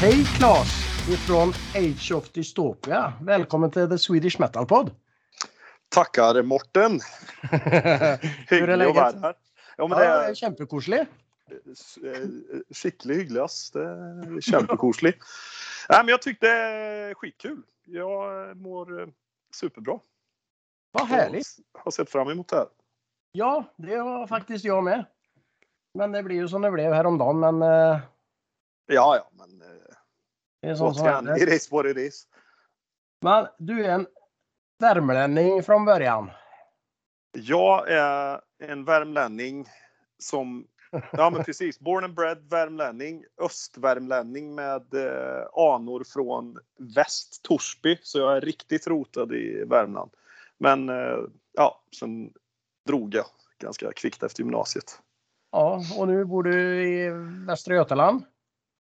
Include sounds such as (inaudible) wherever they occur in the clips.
Hej Claes ifrån Age of Dystopia. Välkommen till The Swedish Metal Pod. Tackar Morten. (laughs) Hur är läget? här. Ja, men Ja, det är är kämpekoslig. eh. Det är Kämpekoslig. (laughs) Nej, men jag tyckte det är skitkul. Jag mår eh, superbra. Vad härligt. Jag har sett fram emot det här. Ja, det var faktiskt jag med. Men det blev ju som det blev häromdagen. Men eh, Ja, ja, men eh, det är sånt som händer. it is what it is. Men du är en värmlänning från början. Jag är en värmlänning som, ja men (laughs) precis, born and bred värmlänning, östvärmlänning med eh, anor från väst, Torsby, så jag är riktigt rotad i Värmland. Men eh, ja, sen drog jag ganska kvickt efter gymnasiet. Ja, och nu bor du i Västra Götaland.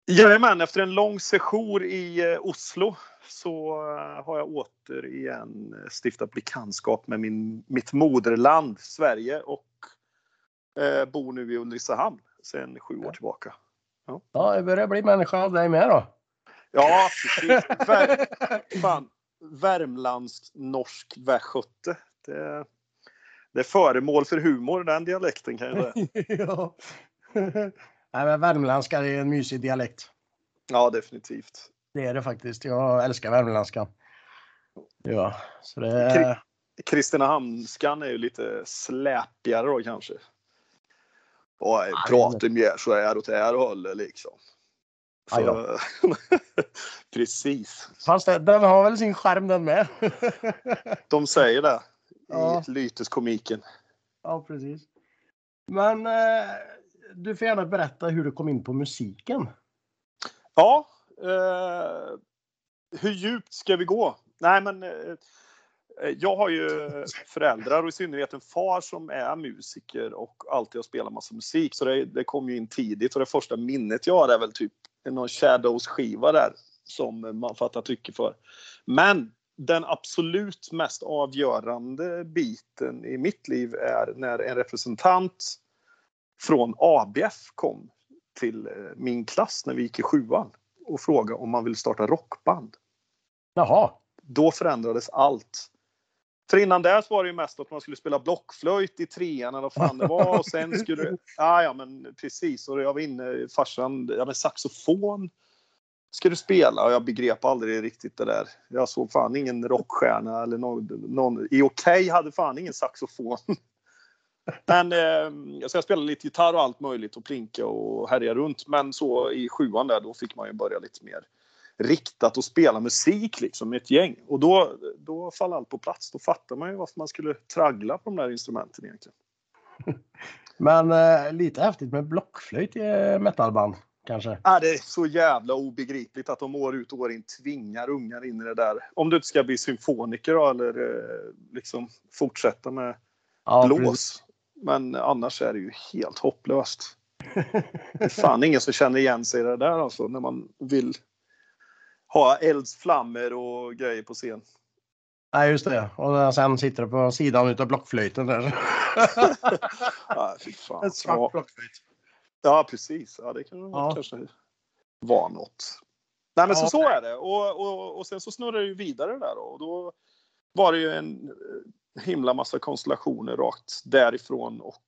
Jajamän, efter en lång sejour i eh, Oslo så eh, har jag återigen eh, stiftat bekantskap med min, mitt moderland Sverige och eh, bor nu i Ulricehamn sedan sju år tillbaka. Ja, det börjar bli människa av dig med då. Ja, precis. Vär, fan, värmlandskt-norsk västgöte. Det, det är föremål för humor den dialekten kan jag säga. (laughs) ja. Nej, men värmländska är en mysig dialekt. Ja, definitivt. Det är det faktiskt. Jag älskar värmländska. Ja, så det Kri- Kristinehamnskan är ju lite släpigare då kanske. Och Ja, pratar mer så här åt det här hållet liksom. Så, (laughs) precis. Fast den har väl sin skärm den med. (laughs) De säger det Ja. i lyteskomiken. ja, precis. Men eh, du får gärna berätta hur du kom in på musiken. Ja, eh, hur djupt ska vi gå? Nej, men eh, jag har ju föräldrar och i synnerhet en far som är musiker och alltid har spelat massa musik. Så det, det kom ju in tidigt och det första minnet jag har är väl typ någon Shadows skiva där som man fattar tycke för. Men den absolut mest avgörande biten i mitt liv är när en representant från ABF kom till eh, min klass när vi gick i sjuan och frågade om man ville starta rockband. Jaha. Då förändrades allt. För innan dess var det ju mest att man skulle spela blockflöjt i trean eller vad fan det var och sen skulle (laughs) ja, ja men precis och jag var inne farsan, ja men saxofon ska du spela och jag begrep aldrig riktigt det där. Jag såg fan ingen rockstjärna eller någon, någon i Okej hade fan ingen saxofon. Men eh, så jag spelade lite gitarr och allt möjligt och plinka och härja runt. Men så i sjuan där då fick man ju börja lite mer riktat och spela musik liksom med ett gäng. Och då, då faller allt på plats. Då fattar man ju varför man skulle traggla på de där instrumenten egentligen. (laughs) Men eh, lite häftigt med blockflöjt i eh, metalband kanske. Ah, det är så jävla obegripligt att de år ut och år in tvingar ungar in i det där. Om du inte ska bli symfoniker då, eller eh, liksom fortsätta med Ja, blås. Men annars är det ju helt hopplöst. (laughs) Det är fan ingen som känner igen sig i det där alltså när man vill ha eldsflammor och grejer på scen. Nej, just det. Och sen sitter det på sidan utav blockflöjten där. (laughs) Fy fan. En svart Ja, blockflöjt. ja, precis. Ja, det kan väl Ja. kanske vara något. Nej, men så, Ja. så är det. Och, och, och sen så snurrar det ju vidare där då. Och då var det ju en himla massa konstellationer rakt därifrån och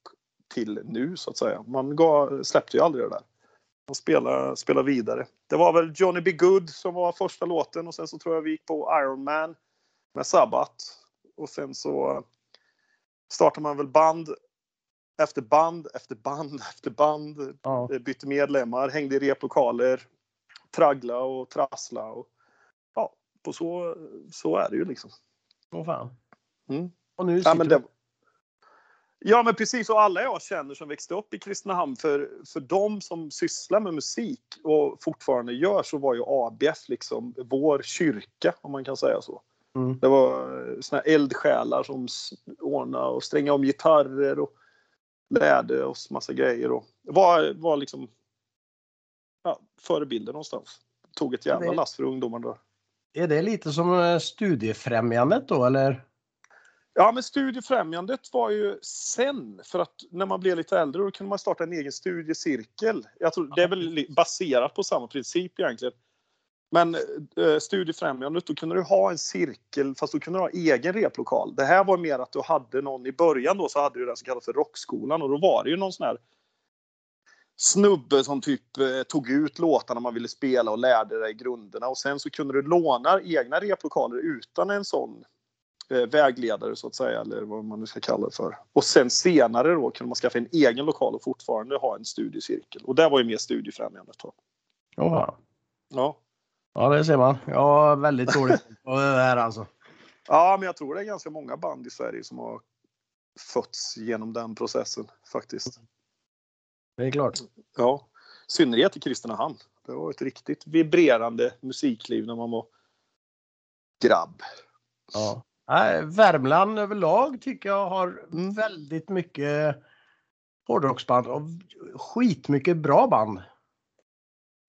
till nu så att säga. Man gav, släppte ju aldrig det där. Man spelade, spelade vidare. Det var väl Johnny B. Good som var första låten och sen så tror jag vi gick på Iron Man med Sabbath. Och sen så startade man väl band efter band efter band (laughs) efter band. Ja. Eh, Bytte medlemmar, hängde i replokaler, traggla och trassla. Och, ja, på så, så är det ju liksom. Åh fan. Mm. Och nu Ja men, det... ja men precis, och alla jag känner som växte upp i Kristinehamn, för, för de som sysslar med musik och fortfarande gör så var ju ABF liksom vår kyrka om man kan säga så. Mm. Det var eh, såna eldsjälar som ordnade och strängade om gitarrer och lärde oss massa grejer och var, var liksom ja, förebilder någonstans. Tog ett jävla Det- last för ungdomarna där. Är det lite som eh, studiefrämjandet då eller? Ja, men studiefrämjandet var ju sen, för att när man blev lite äldre då kunde man starta en egen studiecirkel. Jag tror det är väl baserat på samma princip egentligen. Men eh, Studiefrämjandet, då kunde du ha en cirkel fast då kunde du ha egen replokal. Det här var mer att du hade någon i början då så hade du den som kallas för rockskolan och då var det ju någon sån här snubbe som typ eh, tog ut låtarna man ville spela och lärde dig grunderna och sen så kunde du låna egna replokaler utan en sån vägledare så att säga eller vad man nu ska kalla det för. Och sen senare då kunde man skaffa en egen lokal och fortfarande ha en studiecirkel och det var ju mer studiefrämjandet. Då. Ja. Ja. ja, det ser man. Jag har väldigt dåligt (laughs) på det här alltså. Ja, men jag tror det är ganska många band i Sverige som har fötts genom den processen faktiskt. Det är klart. Ja, i synnerhet i Kristinehamn. Det var ett riktigt vibrerande musikliv när man var grabb. Ja. Nej, Värmland överlag tycker jag har väldigt mycket hårdrocksband och skitmycket bra band.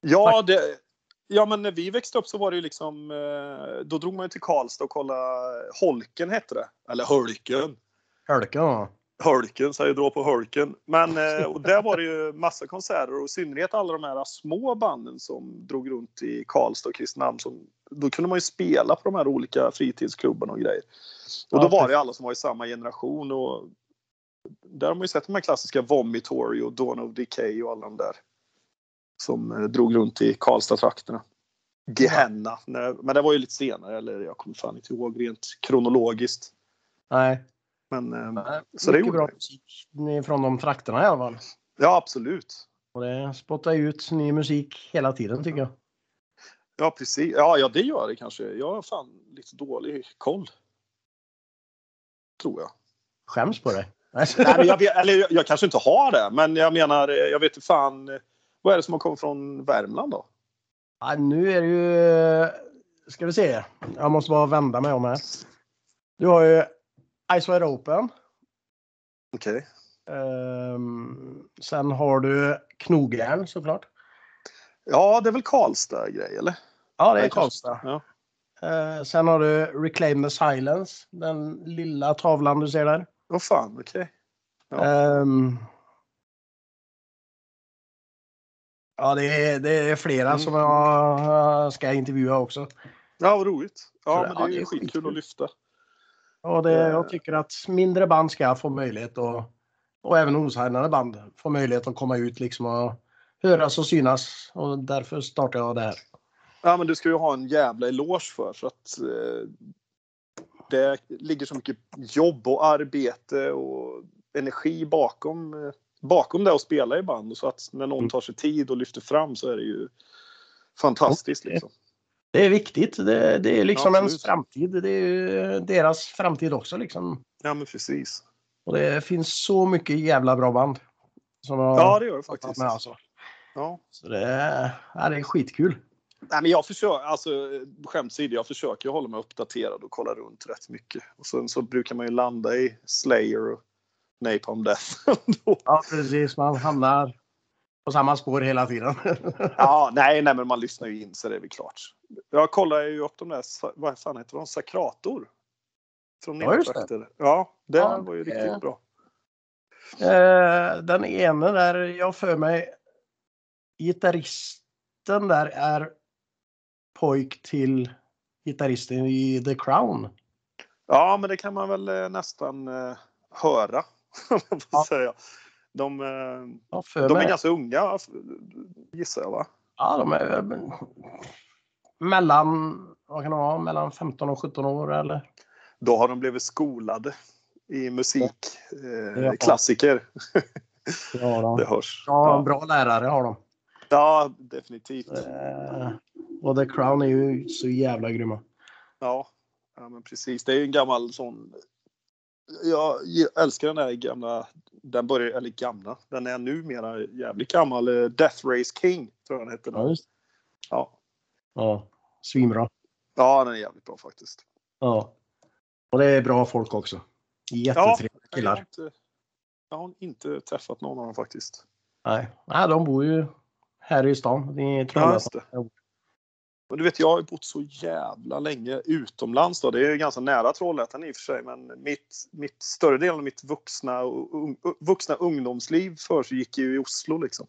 Ja, det, ja, men när vi växte upp så var det ju liksom, eh, då drog man ju till Karlstad och kollade Holken hette det. Eller Hölken. Hölken ja. Hölken, säger då på Hölken. Men eh, och där var det ju massa konserter och i synnerhet alla de här små banden som drog runt i Karlstad och Kristinehamn. Som, då kunde man ju spela på de här olika fritidsklubbarna och grejer. Och då var det alla som var i samma generation och där har man ju sett de här klassiska Vomitory och Dawn of Decay och alla de där. Som eh, drog runt i Karlstad-trakterna. Gehenna. Men det var ju lite senare, eller jag kommer fan inte ihåg rent kronologiskt. Nej. Men eh, Nej, Så det gjorde bra musik från de trakterna i alla fall. ja, absolut. Och det spottar ut ny musik hela tiden tycker jag. Ja, precis. Ja, ja, det gör det kanske. Jag har fan lite dålig koll. Tror jag. Skäms på dig. (laughs) Nej, men jag, vet, eller jag, jag kanske inte har det, men jag menar, eh, jag vet inte fan. eh, Vad är det som har kommit från Värmland då? Ja, nu är det ju... Ska vi se. Jag måste bara vända mig om här. Du har ju Ice Wide Open. Okej. Ehm, sen har du Knogjärn såklart. Ja, det är väl Karlstad grej eller? Ja, det är Karlstad. Ja. Eh, sen har du Reclaim the Silence. Den lilla tavlan du ser där. Vad fan, okej. Ja. Ehm, ja, det är, det är flera Mm. som jag ska intervjua också. Ja, vad roligt. Ja, Så, men det ja, är det är skitkul. att lyfta. Och det, Eh. jag tycker att mindre band ska få möjlighet och, och även osignade band få möjlighet att komma ut liksom och höras och synas. Och därför startar jag det här. Ja, men du ska ju ha en jävla eloge för, för att eh, det ligger så mycket jobb och arbete och energi bakom, eh, bakom det att spela i band. Så att när någon Mm. tar sig tid och lyfter fram så är det ju fantastiskt. Liksom. Det är viktigt. Det, det är liksom Ja, ens framtid. Det är deras framtid också liksom. Ja, men precis. Och det finns så mycket jävla bra band. Som jag Ja, det gör det faktiskt. med alltså. Ja. Så det, är- ja, det är skitkul. Nej, men jag försöker, alltså skämt åsido, jag försöker hålla mig uppdaterad och kolla runt rätt mycket. Och sen så brukar man ju landa i Slayer och Napalm Death. (laughs) Ja, precis. Man hamnar på samma spår hela tiden. (laughs) ja, nej, nej, men man lyssnar ju in så det är väl klart. Jag kollar ju upp de där, vad fan heter de, Sakrator? Från Ja, just det. Ja, det Ja, var ju riktigt bra. Eh, den ene där, jag för mig, gitarristen där är pojk till gitarristen i The Crown. Ja, men det kan man väl eh, nästan eh, höra. (laughs) Ja. säga. De, eh, för de är ganska unga gissar jag va? ja, de är eh, mellan, vad kan det vara, mellan 15 och 17 år eller? Då har de blivit skolade i musik. Eh, Ja. Klassiker. (laughs) Ja, de, Det hörs. ja, Ja, bra lärare har de. ja definitivt. Eh, och The Crown är ju så jävla grymma. Ja. ja, men precis. Det är ju en gammal sån. Jag älskar den där gamla. Den börjar, eller gamla. Den är numera jävligt gammal. eh, Death Race King tror jag den heter. Ja, just Ja. Ja, svinbra. ja, den är jävligt bra faktiskt. Ja. Och det är bra folk också. Jättetrevliga Jag har, killar. inte, jag har inte träffat någon av dem faktiskt. Nej. Nej, de bor ju här i stan. I Ja, Trollhättan. det. Men du vet, jag har bott så jävla länge utomlands. Då. Det är ju ganska nära Trollhättan i och för sig, men mitt, mitt större delen av mitt vuxna, un, vuxna ungdomsliv för gick ju i Oslo. Liksom.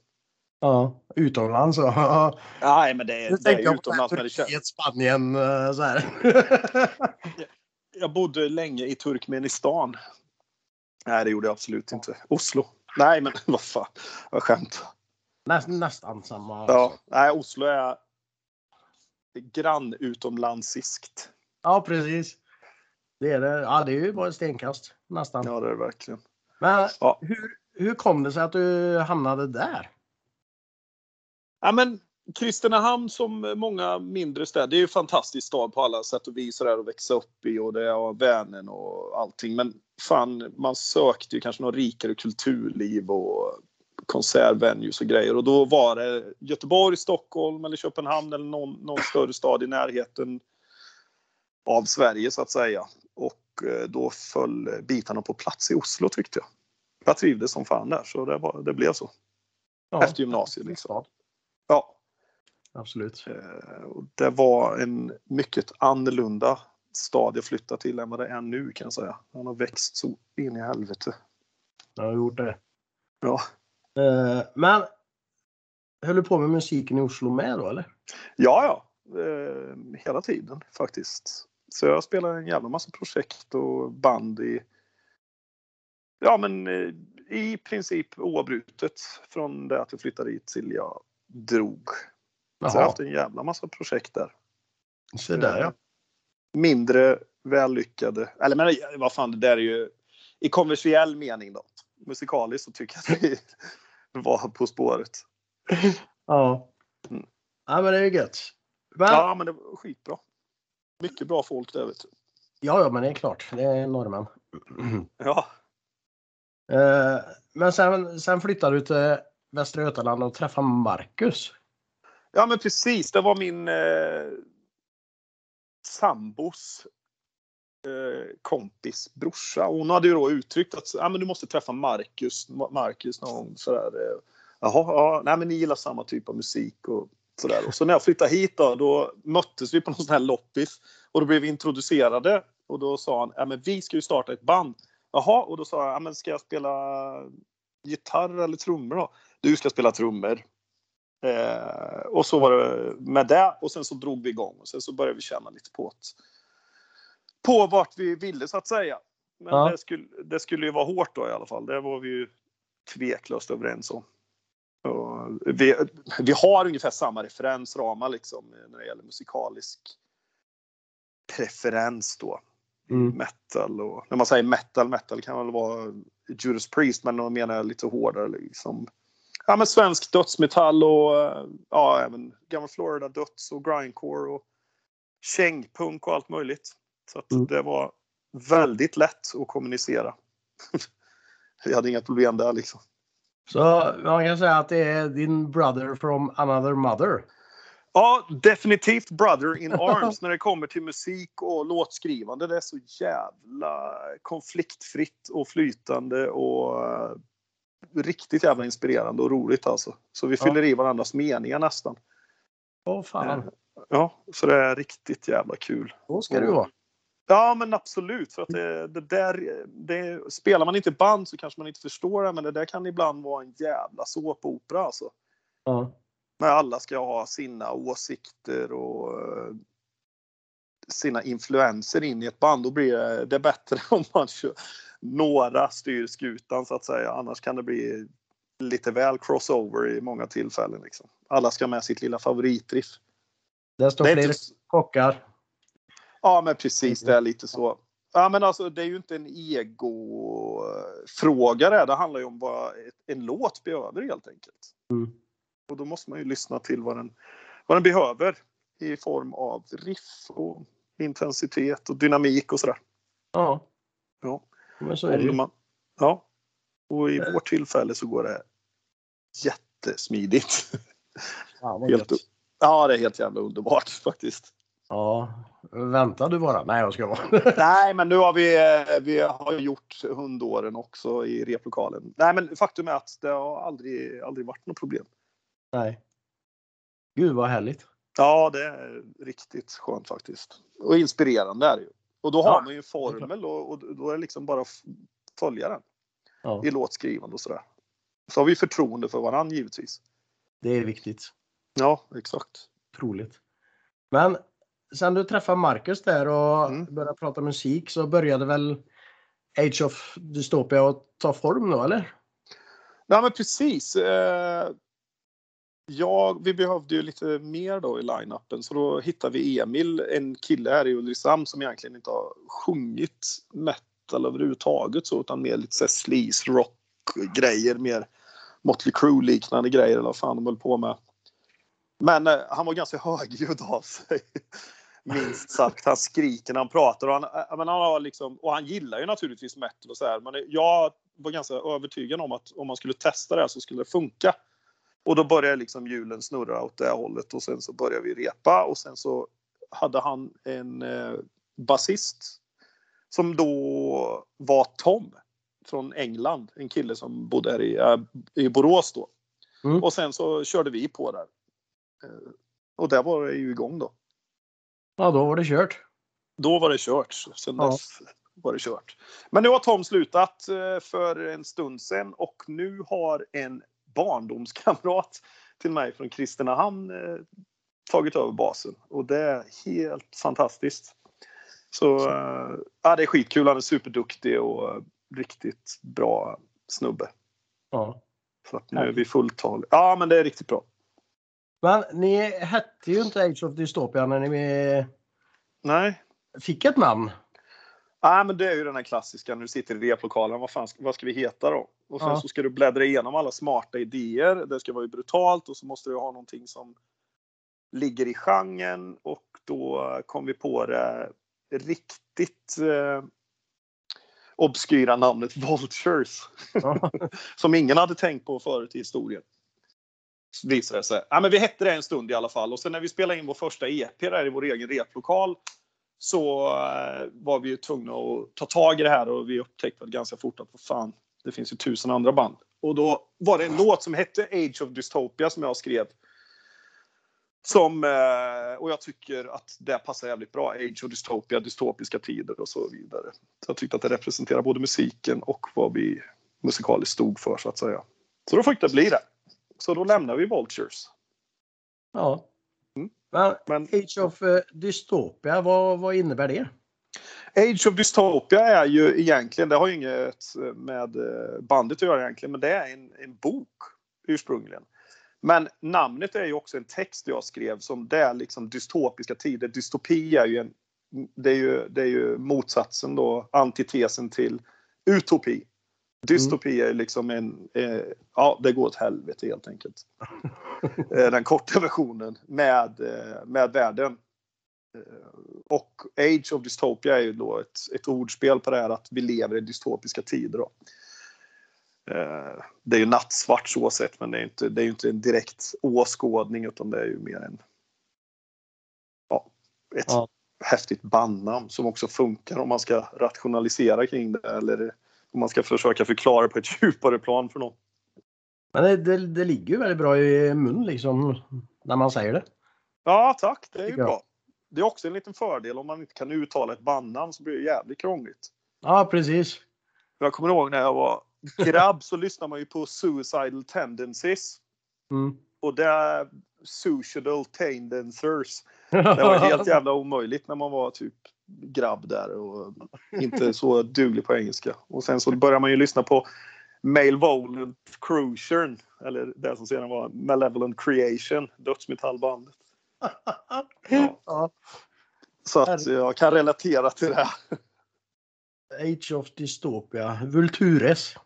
Ja, utomlands. Ja. (laughs) Nej, men det, det är utomlands. Men det Turkiet, Spanien eh, så här. (laughs) jag bodde länge i Turkmenistan. Nej, det gjorde jag absolut inte. Oslo. Nej, men (laughs) vad fan. Jag skämt. Näst, nästan samma. Ja, nej, Oslo är grann utomlandsiskt. ja, precis. Det är det. Ja, det är ju bara ett stenkast nästan. Ja, det är det verkligen. Men Ja. hur, hur kom det sig att du hamnade där? Ja, men Kristinehamn som många mindre städer, det är ju en fantastisk stad på alla sätt och vis sådär att växa upp i och det är Vänern och allting. Men fan, man sökte ju kanske något rikare kulturliv och konsertvenues och grejer och då var det Göteborg, Stockholm eller Köpenhamn eller någon, någon större stad i närheten av Sverige så att säga. Och eh, då föll bitarna på plats i Oslo tyckte jag. Jag trivdes som fan där så det, var, det blev så. Ja, Efter gymnasiet liksom. Ja, Absolut. Eh, det var en mycket annorlunda stad jag flyttade till än vad det är nu kan jag säga. Han har växt så in i helvete. Jag har gjort det. Ja. Eh, Men höll du på med musiken i Oslo med då eller? Ja, ja. Eh, hela tiden faktiskt. Så jag spelar en jävla massa projekt och band i Ja men eh, i princip oavbrutet från det att jag flyttade dit till jag drog. Så jag har Jaha, haft en jävla massa projekt där. se där ja. mindre vällyckade. Eller men vad fan, det där är ju i kommersiell mening då. Musikaliskt så tycker jag att vi var på spåret. (laughs) Ja. Mm. Ja men det är ju gött. Men, Ja, men det var skitbra. Mycket bra folk där vet du. ja, ja men det är klart. Det är norrmän. (clears throat) Ja, Eh, Men sen, sen flyttade du till Västra Götaland och träffade Marcus. ja men precis. Det var min eh, sambos Eh, kompis brorsa. Hon hade ju då uttryckt att ah, men du måste träffa Marcus, Marcus någon gång. Sådär. Eh, jaha, ja, nej, men ni gillar samma typ av musik och sådär. Och så när jag flyttade hit då, då möttes vi på någon sån här loppis och då blev vi introducerade och då sa han, ja men vi ska ju starta ett band. Jaha, och då sa jag, ja men ska jag spela gitarr eller trummor då? Du ska spela trummor. Eh, och så var det med det och sen så drog vi igång och sen så började vi känna lite på att, på vart vi ville så att säga. Men Ja. det, skulle, det skulle ju vara hårt då i alla fall. Det var vi ju tveklöst överens om. Vi, vi har ungefär samma referensramar liksom när det gäller musikalisk preferens då. Mm. Metal och när man säger metal, metal kan väl vara Judas Priest men då menar jag lite hårdare liksom. Ja men svensk dödsmetall och ja även gammal Florida döds och grindcore och kängpunk och allt möjligt. Så Mm. det var väldigt lätt att kommunicera. (laughs) Vi hade inga problem där liksom. Så man kan säga att det är din brother from another mother. Ja, definitivt brother in (laughs) arms när det kommer till musik och låtskrivande. Det är så jävla konfliktfritt och flytande och eh, riktigt jävla inspirerande och roligt alltså. Så vi Ja. fyller i varandras meningar nästan. Åh fan, Ja, så det är riktigt jävla kul. så ska det vara. Ja, men absolut. För att det, det där, det, spelar man inte band så kanske man inte förstår det, men det där kan ibland vara en jävla såpopera alltså. Ja. Men alla ska ha sina åsikter och eh, sina influenser in i ett band. Då blir det, bättre (laughs) om man kör några styr skutan så att säga. Annars kan det bli lite väl crossover i många tillfällen. Liksom. Alla ska med sitt lilla favoritriff. Där står Det fler inte, kockar. Ja men precis, det är lite så. Ja men alltså det är ju inte en egofråga det. Det handlar ju om vad en låt behöver helt enkelt. Mm. Och då måste man ju lyssna till vad den, vad den behöver i form av riff och intensitet och dynamik och sådär. Ja, Ja. men så är det ju. man, ja. Och i vårt tillfälle så går det jättesmidigt. Ja, Helt, ja, det är helt jävla underbart (laughs) faktiskt. Ja, vänta du bara. Nej, jag ska vara. (laughs) Nej, men nu har vi, eh, vi har gjort hundåren också i replokalen. Nej, men faktum är att det har aldrig, aldrig varit något problem. Nej. Gud vad härligt. Ja, det är riktigt skönt faktiskt. Och inspirerande är det ju. Och då Ja, har man ju en formel och, och då är det liksom bara att följa den Ja. i låtskrivande och sådär. Så har vi förtroende för varandra givetvis. Det är viktigt. Ja, exakt. Otroligt. Men sen du träffade Marcus där och Mm. började prata musik så började väl Age of Dystopia att ta form då, eller? Ja, men precis. Eh, ja, vi behövde ju lite mer då i line-upen så då hittade vi Emil, en kille här i Ulricehamn som egentligen inte har sjungit metal överhuvudtaget så utan mer lite så här sleaze rock grejer, mer Motley Crue liknande grejer eller vad fan de höll på med. Men eh, han var ganska högljudd av sig. Minst sagt. Han skriker när han pratar och han, eh, men han har liksom, och han gillar ju naturligtvis metal och så här. Men jag var ganska övertygad om att om man skulle testa det här så skulle det funka. Och då började liksom hjulen snurra åt det hållet och sen så började vi repa och sen så hade han en eh, basist som då var Tom från England. En kille som bodde här i, äh, i Borås då. Mm. Och sen så körde vi på där. Eh, och där var det ju igång då. Ja, då var det kört. Då var det kört. Sen Ja. dess var det kört. Men nu har Tom slutat eh, för en stund sedan och nu har en barndomskamrat till mig från Kristinehamn eh, tagit över basen. Och det är helt fantastiskt. Så eh, ja, det är skitkul. Han är superduktig och riktigt bra snubbe. Ja. Så att nu är vi fulltal. Ja, men det är riktigt bra. Men ni hette ju inte Age of Dystopia när ni Nej, fick ett namn. Nej, men det är ju den här klassiska när du sitter i replokalen. Vad, fan, vad ska vi heta då? Och sen Ja. så ska du bläddra igenom alla smarta idéer. Det ska vara ju brutalt och så måste du ha någonting som ligger i genren och då kom vi på det riktigt eh, obskyra namnet Vultures. Ja. (laughs) som ingen hade tänkt på förut i historien. Visade det sig. Ja, men vi hette det en stund i alla fall och sen när vi spelade in vår första EP där i vår egen replokal så eh, var vi ju tvungna att ta tag i det här och vi upptäckte ganska fort att vad fan, det finns ju tusen andra band. Och då var det en låt som hette Age of Dystopia som jag skrev. Som, eh, och jag tycker att det passar jävligt bra. Age of Dystopia, dystopiska tider och så vidare. Så jag tyckte att det representerar både musiken och vad vi musikaliskt stod för så att säga. Så då fick det bli det. Så då lämnar vi Vultures. ja. Mm. Men Men Age of eh, Dystopia, vad, vad innebär det? Age of Dystopia är ju egentligen, det har ju inget med eh, bandet att göra egentligen, men det är en, en bok ursprungligen. Men namnet är ju också en text jag skrev som det är liksom dystopiska tider. Dystopi är ju, en, det är ju, det är ju motsatsen då, antitesen till utopi. Dystopi är liksom en, eh, ja det går åt helvete helt enkelt. (laughs) Eh, Den korta versionen med, eh, med världen. Eh, Och Age of Dystopia är ju då ett, ett ordspel på det här att vi lever i dystopiska tider. Då. Det är ju nattsvart så sett men det är ju inte, det är ju inte en direkt åskådning utan det är ju mer en ja, ett Ja. häftigt bandnamn som också funkar om man ska rationalisera kring det eller om man ska försöka förklara på ett (laughs) djupare plan för någon. Men det, det, det ligger ju väldigt bra i mun liksom när man säger det. Ja tack, det är ju jag. bra. Det är också en liten fördel om man inte kan uttala ett bandnamn så blir det jävligt krångligt. Ja, precis. Jag kommer ihåg när jag var grabb så lyssnade man ju på Suicidal Tendencies. Mm. Och det är Suicidal Tendencies. (laughs) Det var helt jävla omöjligt när man var typ grabb där och inte så duglig på engelska. Och sen så började man ju lyssna på Malevolent Crucian. Eller det som sedan var Malevolent Creation, dödsmetallbandet. (laughs) ja. Så att jag kan relatera till det. Age of Dystopia. Vultures.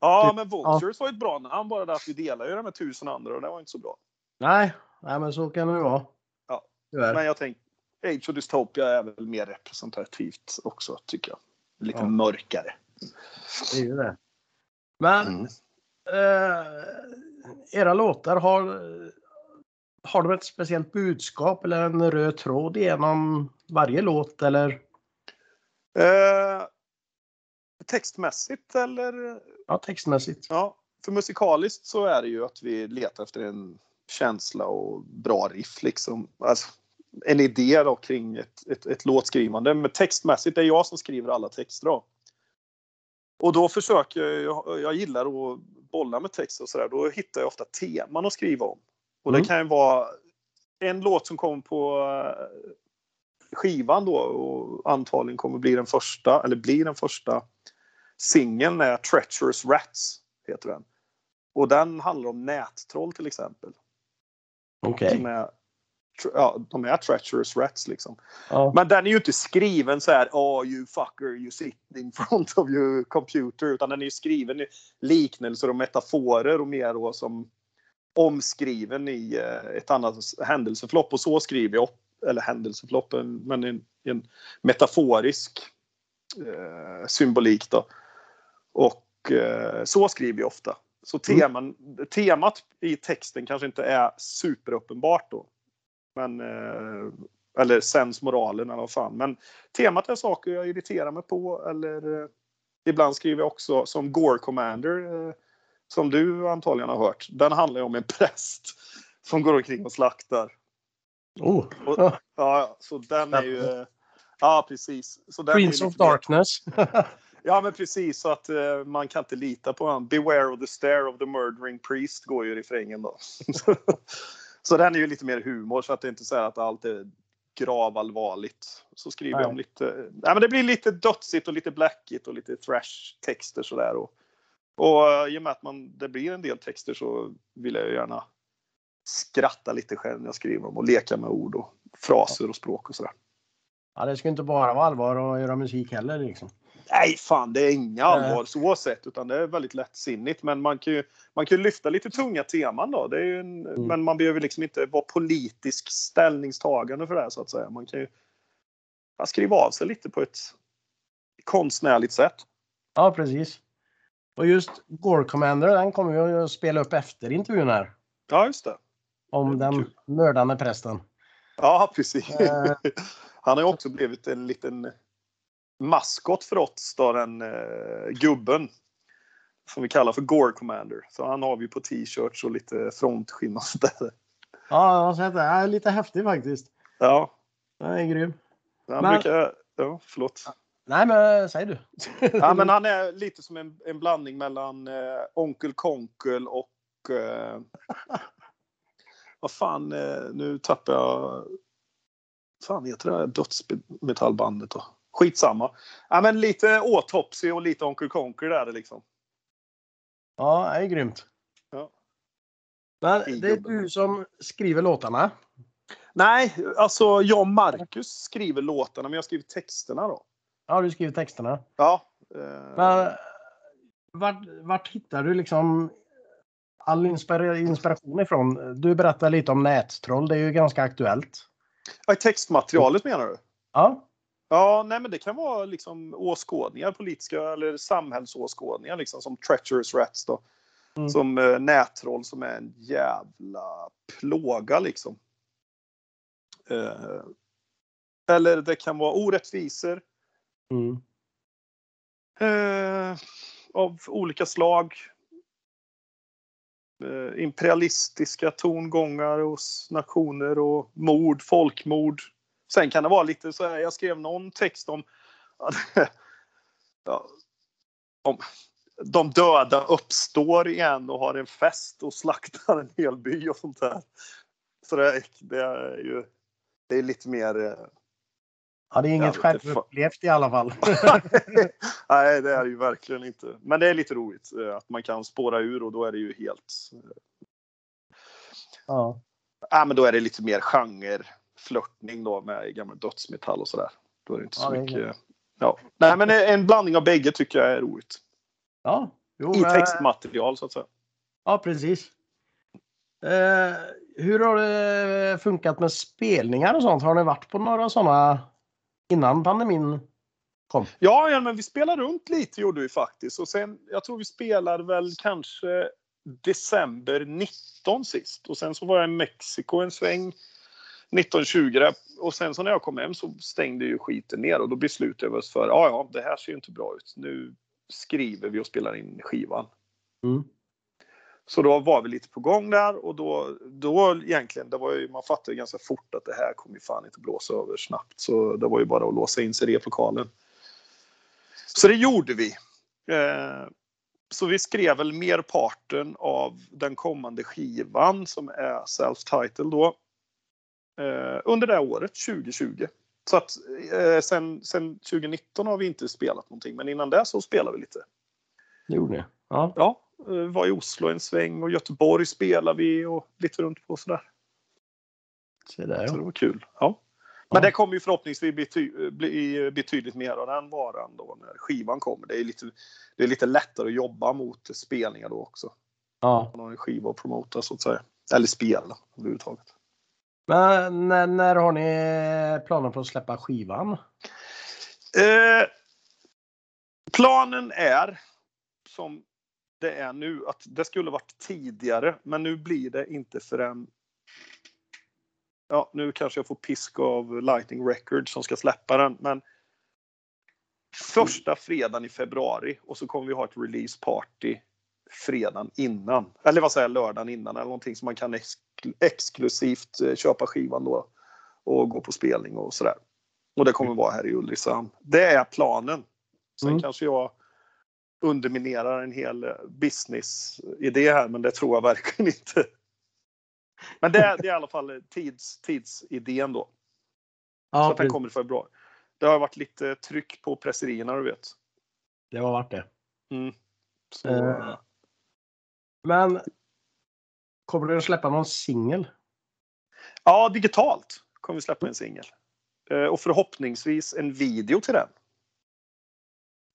Ja, men Vultures var ett bra namn. Bara det att vi delar ju det med tusen andra och det var inte så bra. Nej, nej men så kan det vara. Ja. Men jag tänker, Age of Dystopia är väl mer representativt också, tycker jag. Lite Ja. mörkare. Det är ju det. Men Mm. eh, era låtar har, har de ett speciellt budskap eller en röd tråd genom varje låt eller? Eh, textmässigt eller? Ja, textmässigt. Ja, för musikaliskt så är det ju att vi letar efter en känsla och bra riff liksom. Alltså, en idé då kring ett, ett, ett låtskrivande. Men textmässigt, det är jag som skriver alla texter då. Och då försöker jag, jag gillar att bollar med text och sådär, då hittar jag ofta teman att skriva om. Och det Mm. kan ju vara en låt som kommer på eh, skivan då och antagligen kommer bli den första, eller blir den första singeln är Treacherous Rats, heter den. Och den handlar om nättroll till exempel. Okej. Är, ja, de är treacherous rats liksom. Ja. Men den är ju inte skriven så här, oh you fucker, you sit in front of your computer. Utan den är ju skriven i liknelser och metaforer och mer då som omskriven i eh, ett annat händelseförlopp. Och så skriver jag, eller händelseförlopp, en- men en, en metaforisk eh, symbolik då. Och eh, så skriver jag ofta. Så teman, temat i texten kanske inte är superuppenbart då. Men, eh, eller sensmoralen eller vad fan. Men temat är saker jag irriterar mig på eller eh, ibland skriver jag också som Gore Commander eh, som du antagligen har hört. Den handlar ju om en präst (laughs) som går omkring och slaktar. Oh. Och- Ja, så den är ju... Ja, precis. Så den Prince of Darkness. (laughs) Ja, men precis. Så att eh, man kan inte lita på honom. Beware of the stare of the murdering priest går ju i refrängen då. (laughs) så den är ju lite mer humor så att det inte så att allt är gravallvarligt. Så skriver jag om Nej. lite, nej men det blir lite dödsigt och lite blackigt och lite thrash texter sådär. Och, och eh, i och med att man, det blir en del texter så vill jag gärna skratta lite själv när jag skriver dem och leka med ord och fraser och språk och sådär. Ja, det ska inte bara vara allvar och göra musik heller liksom. Nej, fan det är inga allvar så sett utan det är väldigt lättsinnigt. Men man kan ju, man kan ju lyfta lite tunga teman då. Det är en, Mm. Men man behöver liksom inte vara politisk ställningstagande för det här så att säga. Man kan ju ja, skriva av sig lite på ett konstnärligt sätt. Ja, precis. Och just Gore Commander, den kommer vi att spela upp efter intervjun här. Ja, just det. Om Det den kul. mördande prästen. Ja, precis. Eh. (laughs) Han har ju också blivit en liten maskot för oss, då, den eh, gubben. Som vi kallar för Gore Commander. Så han har vi på t-shirts och lite frontskinn och sådär. Ja, jag har sett det. Ja, lite häftig faktiskt. Ja, Den är grym. han Men- brukar... Ja, förlåt. Nej, men säg du. Ja, men han är lite som en, en blandning mellan eh, Onkel Konkel och... Eh, vad fan, eh, nu tappar jag... fan heter det här dödsmetallbandet då? Skitsamma. Ja, men lite Autopsy och lite Onkel Konkel där liksom. Ja, det är grymt. Ja. Men det är du som skriver låtarna. Nej, alltså jag och Marcus skriver låtarna, men jag skriver texterna då. Ja, du skriver texterna. Ja. Eh, Men vart, vart hittar du liksom all inspira- inspiration ifrån? Du berättar lite om nättroll. Det är ju ganska aktuellt. ja, textmaterialet menar du? Ja, Ja, nej men det kan vara liksom åskådningar, politiska eller samhällsåskådningar liksom som Treacherous Rats då. Mm. Som eh, nättroll som är en jävla plåga liksom. Eh, eller det kan vara orättvisor mm. eh, av olika slag. Eh, imperialistiska tongångar hos nationer och mord, folkmord. Sen kan det vara lite så här, jag skrev någon text om (laughs) ja, om de döda uppstår igen och har en fest och slaktar en hel by och sånt där. Så det, är- det är ju det är lite mer eh, ja det är inget självupplevt i alla fall. (laughs) Nej, det är det ju verkligen inte. Men det är lite roligt eh, att man kan spåra ur och då är det ju helt... ja. Ja, men då är det lite mer genre flörtning då med gammal dödsmetall och sådär. Då är det inte så Ja, mycket... Ja. Nej, men en blandning av bägge tycker jag är roligt. Ja, jo, I textmaterial så att säga. Ja, precis. Eh, hur har det funkat med spelningar och sånt? Har ni varit på några sådana innan pandemin kom? Ja, ja, men vi spelade runt lite gjorde vi faktiskt. Och sen, jag tror vi spelade väl kanske december 19 sist. Och sen så var jag i Mexiko en sväng 1920 där. Och sen så när jag kom hem så stängde ju skiten ner och då beslutade vi oss för ja, ja, det här ser ju inte bra ut. Nu skriver vi och spelar in skivan. Mm. Så då var vi lite på gång där och då, då egentligen, det var ju, man fattade ju ganska fort att det här kommer ju fan inte blåsa över snabbt. Så det var ju bara att låsa in sig i replokalen. Så det gjorde vi. Eh, så vi skrev väl merparten av den kommande skivan som är self-titled då. Eh, under det året, 2020. Så att eh, sen, sen 2019 har vi inte spelat någonting, men innan det så spelade vi lite. Det gjorde ni? Ja. Ja, eh, var i Oslo en sväng och Göteborg spelade vi och lite runt på sådär. Se där Så det var kul. Ja. Men det kommer ju förhoppningsvis bli, ty- bli betydligt mer av den varan då när skivan kommer. Det är lite, det är lite lättare att jobba mot spelningar då också. ja. Man har en skiva att promota så att säga. Eller spela överhuvudtaget. Men när, när har ni planer på att släppa skivan? Eh, planen är som det är nu att det skulle varit tidigare men nu blir det inte förrän Ja, nu kanske jag får pisk av Lightning Records som ska släppa den men första fredagen i februari och så kommer vi ha ett release party fredagen innan. Eller vad säger jag, lördagen innan eller någonting som man kan ex exklusivt eh, köpa skivan då och gå på spelning och sådär. Och det kommer vara här i Ulricehamn. Det är planen. Sen Mm. kanske jag underminerar en hel eh, business-idé här, men det tror jag verkligen (laughs) inte. Men det är, det är i alla fall tids, tidsidén då. så Ja, att den kommer i februari. Det har varit lite tryck på presserierna, du vet. det har varit det. Mm. Så, Eh. Men kommer du att släppa någon singel? Ja, digitalt kommer vi släppa en singel. Eh, Och förhoppningsvis en video till den.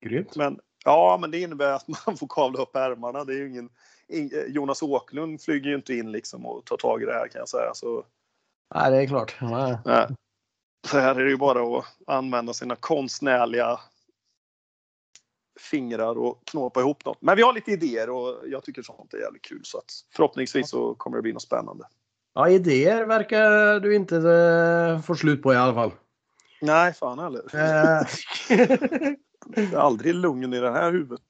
Grymt. Men, ja, men det innebär att man får kavla upp ärmarna. Det är ingen, in- eh, Jonas Åklund flyger ju inte in liksom och tar tag i det här kan jag säga. Så, Nej, det är klart. Nej. nej. så här är det ju bara att använda sina konstnärliga fingrar och knåpa ihop något. Men vi har lite idéer och jag tycker sånt är jävligt kul. Så att förhoppningsvis så kommer det bli något spännande. Ja, idéer verkar du inte eh, få slut på i alla fall. Nej, fan heller. Eh, (laughs) Det är aldrig lugn i det här huvudet.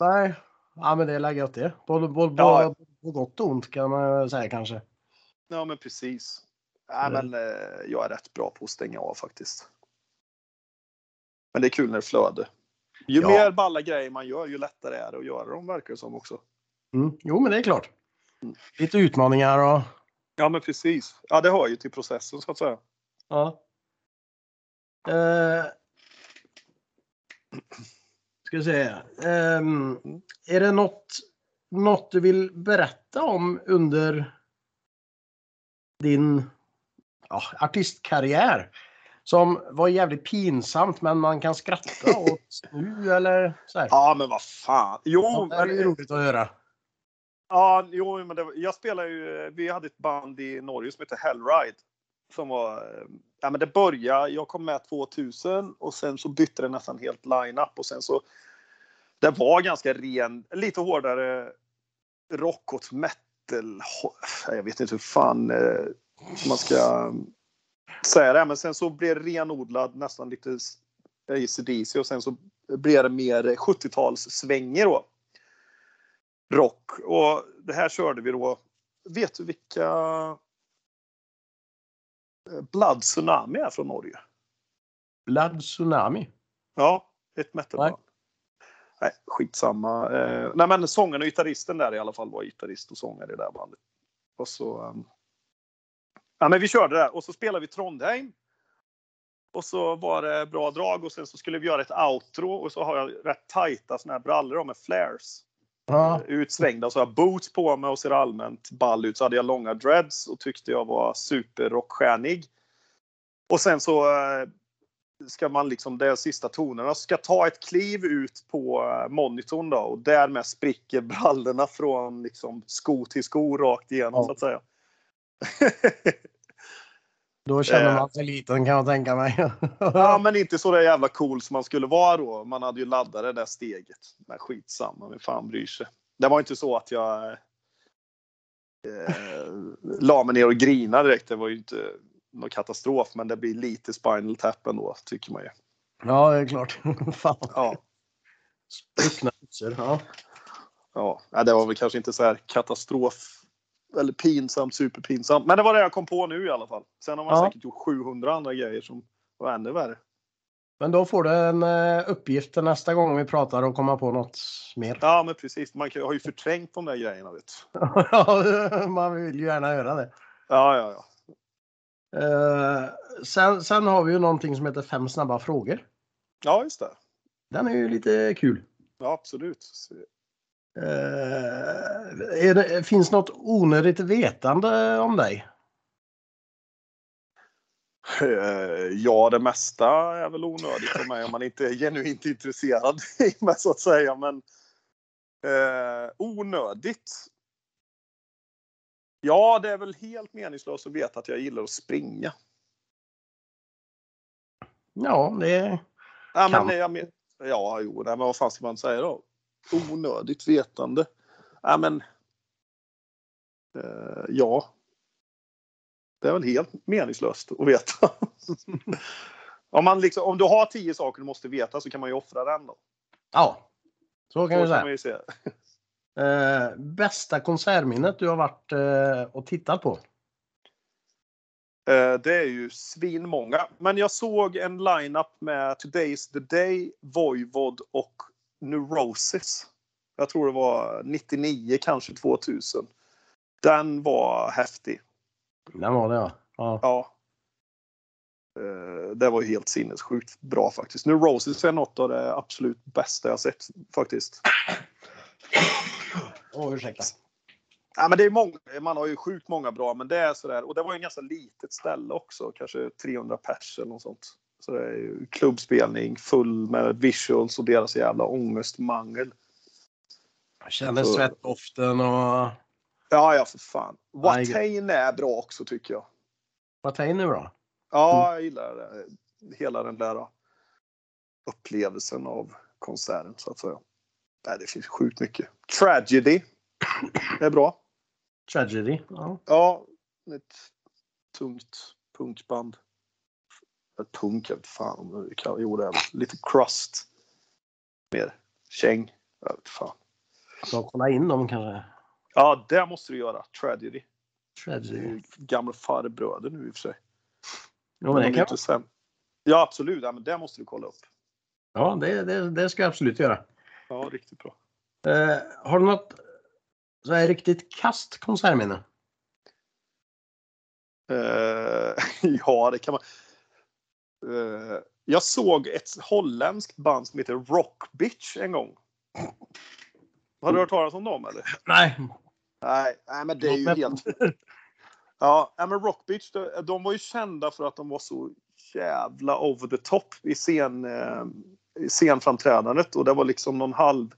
Nej, ja, men det är läge gött det. Både, både, Ja. på gott och ont kan man säga kanske. Ja, men precis. Nej, Mm. men eh, jag är rätt bra på att stänga av faktiskt. Men det är kul när det flödar. Ju Ja. mer balla grejer man gör, ju lättare är det att göra dem, verkar det som också. Mm. Jo, men det är klart. Lite utmaningar och... Ja, men precis. Ja, det hör ju till processen så att säga. Ja. Eh, ska vi se. Ehm, är det något, något du vill berätta om under din ja, artistkarriär? Som var jävligt pinsamt men man kan skratta (laughs) åt nu eller så här. Ja, men vad fan. Jo, Ja, det är men, roligt att höra. ja, jo, men var- jag spelar ju, vi hade ett band i Norge som heter Hellride. Som var, eh, ja men det började, jag kom med 2000 och sen så bytte det nästan helt line-up och sen så det var ganska ren, lite hårdare rock och metal. Jag vet inte hur fan eh, man ska säga det, men sen så blev det renodlad nästan lite ACDC och sen så blev det mer 70-talssvänger då. Rock och det här körde vi då. Vet du vilka eh, Blood Tsunami är från Norge? Blood Tsunami. Ja, ett metalband. Nej, skitsamma. Eh, nej, men sångaren och gitarristen där i alla fall var gitarrist och sångare i det där bandet. Och så... ehm, ja, men vi körde där och så spelade vi Trondheim. Och så var det bra drag och sen så skulle vi göra ett outro och så har jag rätt tajta såna här brallor med flares. Ja. Utsvängda så har jag boots på mig och ser allmänt ball ut. Så hade jag långa dreads och tyckte jag var superrockstjärnig. Och sen så eh, ska man liksom, det är sista tonerna, ska ta ett kliv ut på eh, monitorn då och därmed spricker brallorna från liksom sko till sko rakt igenom Ja. så att säga. (laughs) Då känner Eh. man sig liten kan jag tänka mig. (laughs) ja, men inte så där jävla cool som man skulle vara då. Man hade ju laddat det där steget. Men skitsamma, vem fan bryr sig. Det var inte så att jag eh, la mig ner och grinade direkt. Det var ju inte någon katastrof, men det blir lite spinal tap ändå, tycker man ju. ja, det är klart. (laughs) Fan. Ja, Spruckna. Ja. ja. Det var väl kanske inte så här katastrof eller pinsamt, superpinsamt. Men det var det jag kom på nu i alla fall. Sen har man Ja. säkert gjort 700 andra grejer som var ännu värre. Men då får du en eh, uppgift nästa gång vi pratar och komma på något mer. Ja, men precis. Man har ju förträngt de där grejerna. Vet. (laughs) Ja, man vill ju gärna göra det. Ja, ja, ja. Eh, sen, sen har vi ju någonting som heter fem snabba frågor. Ja, just det. Den är ju lite kul. Ja, absolut. Är det, finns något onödigt vetande om dig? Eh, Ja, det mesta är väl onödigt för mig om man inte är genuint intresserad i mig så att säga. Men eh, onödigt. Ja, det är väl helt meningslöst att veta att jag gillar att springa. Ja, det Ja, Kan. men, jag men, ja jo, nej, men vad fan ska man säga då? Onödigt vetande. Ja, men. Eh, ja. Det är väl helt meningslöst att veta. (laughs) om, man liksom, om du har tio saker du måste veta så kan man ju offra den då. Ja, så kan Så kan säga. man ju säga. (laughs) Eh, bästa konsertminnet du har varit eh, och tittat på? Eh, det är ju svinmånga. Men jag såg en lineup med Today's the Day, Voivod och Neurosis. Jag tror det var 99, kanske 2000. Den var häftig. Den var det ja. ja. Ja. Eh, Det var ju helt sinnessjukt bra faktiskt. Neurosis är något av det absolut bästa jag sett faktiskt. Åh, ursäkta. Ja, men det är många, man har ju sjukt många bra, men det är sådär. Och det var ju ett ganska litet ställe också, kanske 300 pers eller något sånt. Så det är ju klubbspelning full med visuals och deras jävla ångestmangel. Jag känner Så- svettdoften och Ja, ja för fan. Watain är bra också tycker jag. tar nu då? Ja, jag gillar det. hela den där upplevelsen av konserten så att säga. Nej, det finns sjukt mycket. Tragedy är bra. Tragedy. Ja. Ja, ett tungt punkband. Punk, jag vet fan om det kan, jo det är lite crust. Mer käng. Jag vet fan. Så kolla in dem kanske. Ja, det måste du göra. Tragedy. Tragedy. gamla farbröder nu i och för sig. Jo, men de det är kan... sämre. Ja, absolut. Ja, men det måste du kolla upp. Ja, det, det, det ska jag absolut göra. Ja, riktigt bra. Eh, har du något så här riktigt kast konsertminne? Eh, (laughs) ja, det kan man. Eh, jag såg ett holländskt band som heter Rock Bitch en gång. Har du hört talas om dem eller? Nej. Nej, nej men det är ju helt... Ja, men Rock Bitch, de, var ju kända för att de var så jävla over the top i, scen, eh, i scenframträdandet och det var liksom någon halv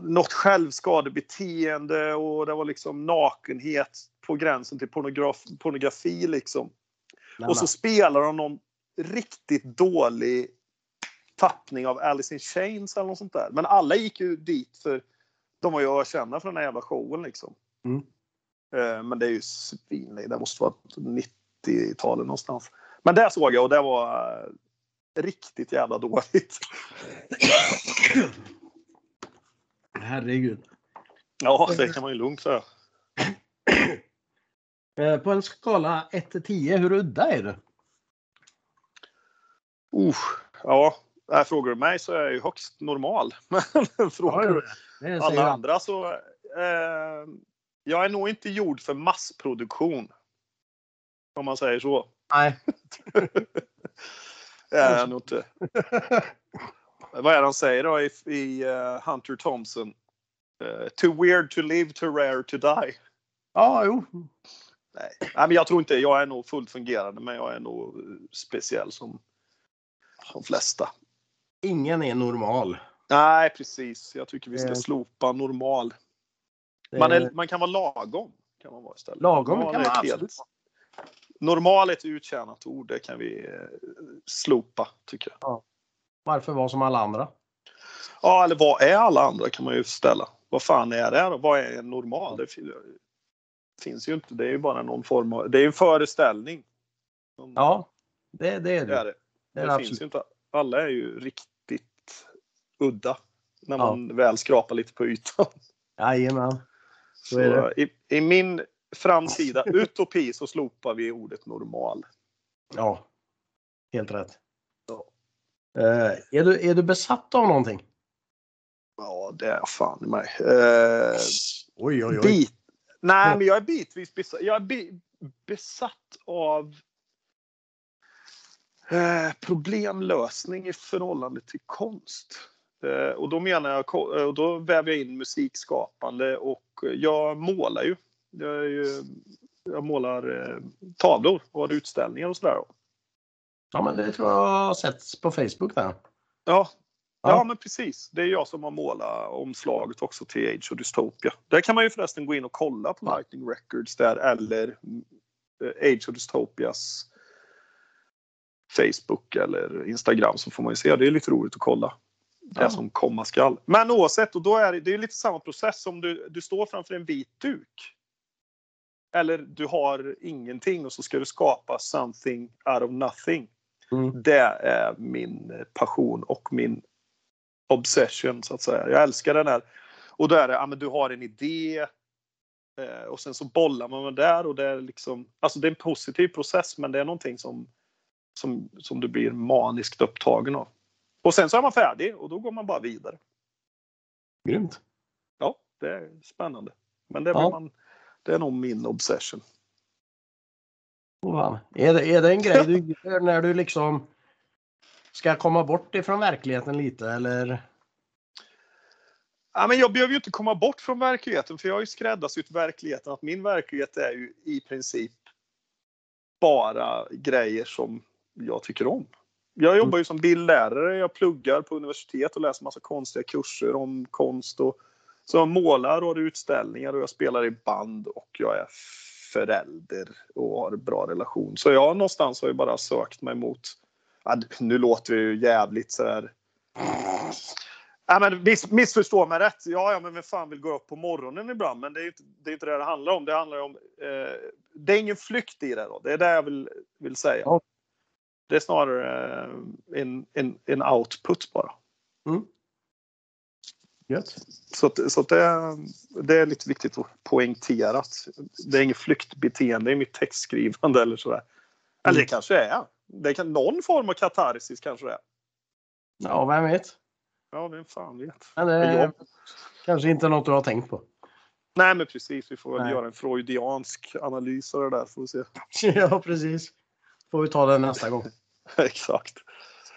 något självskadebeteende och det var liksom nakenhet på gränsen till pornograf, pornografi liksom. Nej, Och så spelar de någon riktigt dålig tappning av Alice in Chains eller något sånt där. Men alla gick ju dit för de var ju ökända för den här jävla showen liksom. Mm. Eh, Men det är ju svinligt. Det måste vara 90-talet någonstans. Men där såg jag och det var eh, riktigt jävla dåligt. (coughs) Herregud. Ja, det kan man ju lugnt säga. Eh, på en skala 1 till 10, hur udda är du? Uh, ja, äh, frågar du mig så är jag ju högst normal. (laughs) Men frågar du alla jag. andra så... Eh, jag är nog inte gjord för massproduktion. Om man säger så. Nej. (laughs) Det är jag nog inte. Vad är det han säger då i, i eh, Hunter Thompson? Eh, too weird to live, too rare to die. Ja, jo. Nej. Nej, men jag tror inte. Jag är nog fullt fungerande, men jag är nog eh, speciell som de flesta. Ingen är normal. Nej, precis. Jag tycker vi ska Eh. slopa normal. Det Man, är, man kan vara lagom. Kan man vara istället. Lagom Normal kan är man ett helt- absolut Normal är ett uttjänat ord. Det kan vi eh, slopa, tycker jag. Varför vara som alla andra? Ja, eller vad är alla andra kan man ju ställa. Vad fan är det då? Vad är normal? Det fin- finns ju inte. Det är ju bara någon form av... Det är en föreställning. Ja, det, det är det är det. det. Det Det, finns absolut. ju inte. Alla är ju riktigt udda. När Ja. man väl skrapar lite på ytan. Jajamän. Så Så i, I min framtida utopi så slopar vi ordet normal. Ja. Helt rätt. Eh, är, du, är du besatt av någonting? Ja, det är fan i mig. Eh, Oj, oj, oj. bit. Nej, men jag är bitvis besatt. Jag är bi besatt av eh, problemlösning i förhållande till konst. Eh, och då menar jag, eh, och då väver jag in musikskapande och jag målar ju. Jag, ju, jag målar eh, tavlor och har utställningar och sådär. Ja, men det tror jag har setts på Facebook där. Ja, Ja. men precis. Det är jag som har målat omslaget också till Age of Dystopia. Där kan man ju förresten gå in och kolla på Lightning Records där eller Age of Dystopias Facebook eller Instagram så får man ju se. Det är lite roligt att kolla. Det Ja. som komma skall. Men oavsett, och då är det, det är lite samma process som du, du står framför en vit duk. Eller du har ingenting och så ska du skapa something out of nothing. Mm. Det är min passion och min obsession så att säga. Jag älskar den här. Och då är det, ja men du har en idé. eh, Och sen så bollar man med där och det är liksom, alltså det är en positiv process men det är någonting som, som, som du blir maniskt upptagen av. Och sen så är man färdig och då går man bara vidare. Grymt. Ja, det är spännande. Men det, är Ja. man, det är nog min obsession. Fan. Är, det, är det en grej du gör när du liksom ska komma bort ifrån verkligheten lite eller? Ja, men jag behöver ju inte komma bort från verkligheten för jag har ju skräddarsytt verkligheten att min verklighet är ju i princip bara grejer som jag tycker om. Jag jobbar ju som bildlärare, jag pluggar på universitet och läser massa konstiga kurser om konst. Och, så jag målar och har utställningar och jag spelar i band och jag är förälder och har bra relation. Så jag någonstans har ju bara sökt mig mot, nu låter det ju jävligt sådär... Ja, men miss, missförstå mig rätt. Ja, ja, men vem fan vill gå upp på morgonen ibland? Men det är ju inte det, är inte det det handlar om. Det handlar om... Eh, det är ingen flykt i det då. Det är det jag vill, vill säga. Ja. Det är snarare eh, en, en, en output bara. Mm. Gött. Så, att, så att det, det är lite viktigt att poängtera att det är inget flyktbeteende i mitt textskrivande eller sådär. Eller det kanske är. Det kan, någon form av katarsis kanske det är. Ja, vem vet? Ja, vem fan vet. Men det kanske inte något du har tänkt på. Nej, men precis. Vi får väl Nej. göra en freudiansk analys av det där. Får vi se. (laughs) ja, precis. Får vi ta det nästa gång. (laughs) Exakt.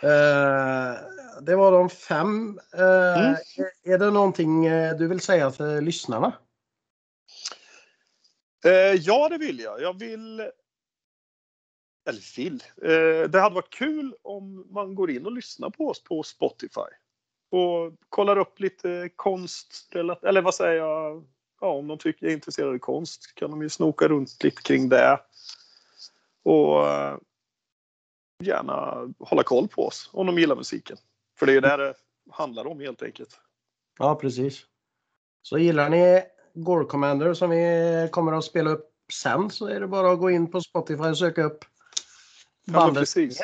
Eh, det var de fem. Eh, Mm. är, det någonting eh, du vill säga till lyssnarna? Eh, ja, det vill jag. Jag vill... Eller vill. Eh, det hade varit kul om man går in och lyssnar på oss på Spotify. Och kollar upp lite konst. Eller vad säger jag? Ja, om de tycker jag är intresserade av konst kan de ju snoka runt lite kring det. Och eh, gärna hålla koll på oss om de gillar musiken. För det är ju det det handlar om helt enkelt. Ja, precis. Så gillar ni Gore Commander som vi kommer att spela upp sen så är det bara att gå in på Spotify och söka upp Ja, bandet. precis.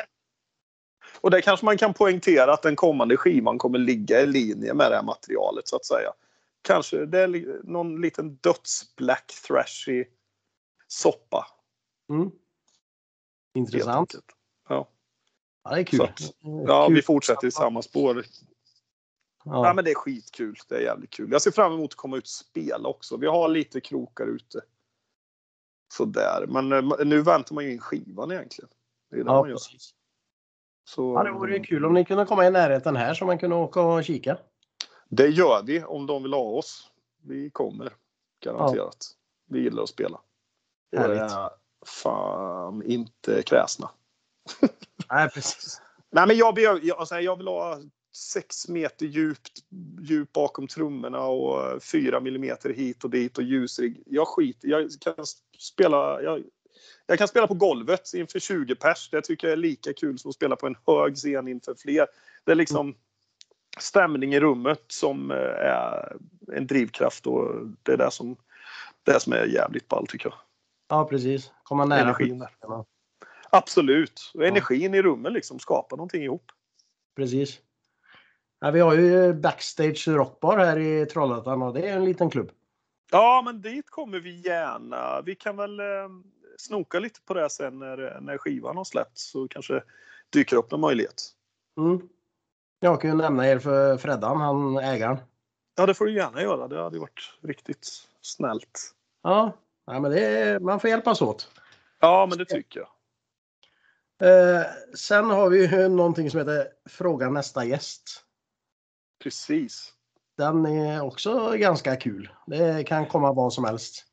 Och det kanske man kan poängtera att den kommande skivan kommer ligga i linje med det här materialet så att säga. Kanske det är någon liten döds-black thrashy soppa. Mm. Intressant. Ja. Ja, det är kul. Att- ja, Kul. vi fortsätter i samma spår. Ja. Ja. men det är skitkul. Det är jävligt kul. Jag ser fram emot att komma ut och spela också. Vi har lite krokar ute. Sådär. Men eh, nu väntar man ju in skivan egentligen. Det är det Ja, man gör. precis. Så, Ja, det vore ju kul om ni kunde komma i närheten här så man kunde åka och kika. Det gör vi om de vill ha oss. Vi kommer. Garanterat. Vi gillar att spela. Och Härligt. är fan inte kräsna. Nej, precis. Nej men jag, behöver- jag, alltså, jag vill ha sex meter djupt, djup bakom trummorna och fyra millimeter hit och dit och ljusrigg. Jag skiter Jag kan spela, jag, jag kan spela på golvet inför 20 pers. Det tycker jag är lika kul som att spela på en hög scen inför fler. Det är liksom stämning i rummet som eh, är en drivkraft och det är det som, det som är jävligt ball tycker jag. Ja, precis. Komma nära Energin där. (laughs) Absolut. Och energin i rummet liksom skapar någonting ihop. Precis. Ja, vi har ju Backstage Rockbar här i Trollhättan och det är en liten klubb. Ja, men dit kommer vi gärna. Vi kan väl eh, snoka lite på det sen när, när skivan har släppts så kanske dyker upp någon möjlighet. Mm. Jag kan ju nämna er för Freddan, han ägaren. Ja, det får du gärna göra. Det hade varit riktigt snällt. Ja, ja men det man får hjälpas åt. Ja, men det tycker jag. Eh, sen har vi ju någonting som heter Fråga nästa gäst. Precis. Den är också ganska kul. Det kan komma vad som helst.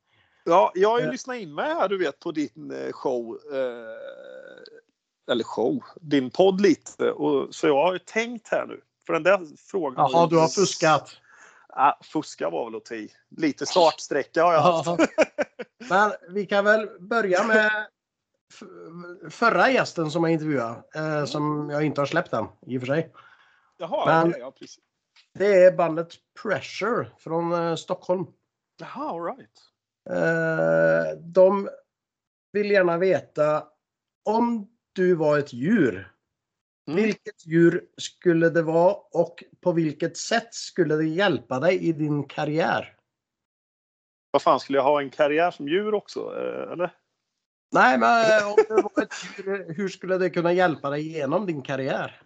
Ja, jag har ju Eh. lyssnat in mig här, du vet, på din eh, show. Eh, eller show, din podd lite. Och, så jag har ju tänkt här nu. För den där frågan... Jaha, du har fuskat. Ja, fuska var väl att ta i. Lite startsträcka har jag haft. Ja. (laughs) Men vi kan väl börja med förra gästen som jag intervjuade. Eh, som jag inte har släppt än i och för sig. Jaha, Men- okej, ja, precis. Det är bandet Pressure från eh, Stockholm. Jaha, all right. Eh, de vill gärna veta om du var ett djur. Mm. Vilket djur skulle det vara och på vilket sätt skulle det hjälpa dig i din karriär? Vad fan, skulle jag ha en karriär som djur också? eh, Eller? Nej, men (laughs) eh, om du var ett djur, hur skulle det kunna hjälpa dig genom din karriär?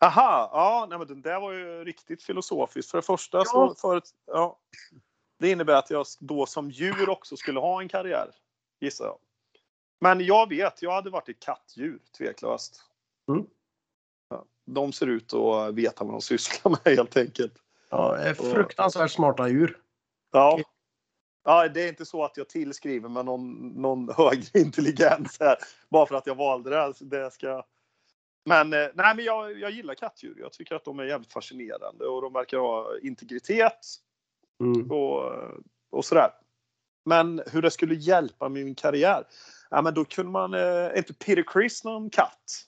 Aha, ja, nej, men den där var ju riktigt filosofiskt. För det första Ja. så förut, ja, det innebär att jag då som djur också skulle ha en karriär, gissar jag. Men jag vet, jag hade varit ett kattdjur, tveklöst. Mm. Ja, de ser ut att veta vad de sysslar med (laughs) helt enkelt. Ja, fruktansvärt smarta djur. Ja. Ja, det är inte så att jag tillskriver mig någon, någon (laughs) högre intelligens här bara för att jag valde det. Alltså, det ska... Men, eh, nej, men jag, jag gillar kattdjur. Jag tycker att de är jävligt fascinerande och de verkar ha integritet Mm. och, och sådär. Men hur det skulle hjälpa min karriär? Ja, men då kunde man, eh, är inte Peter Criss någon katt?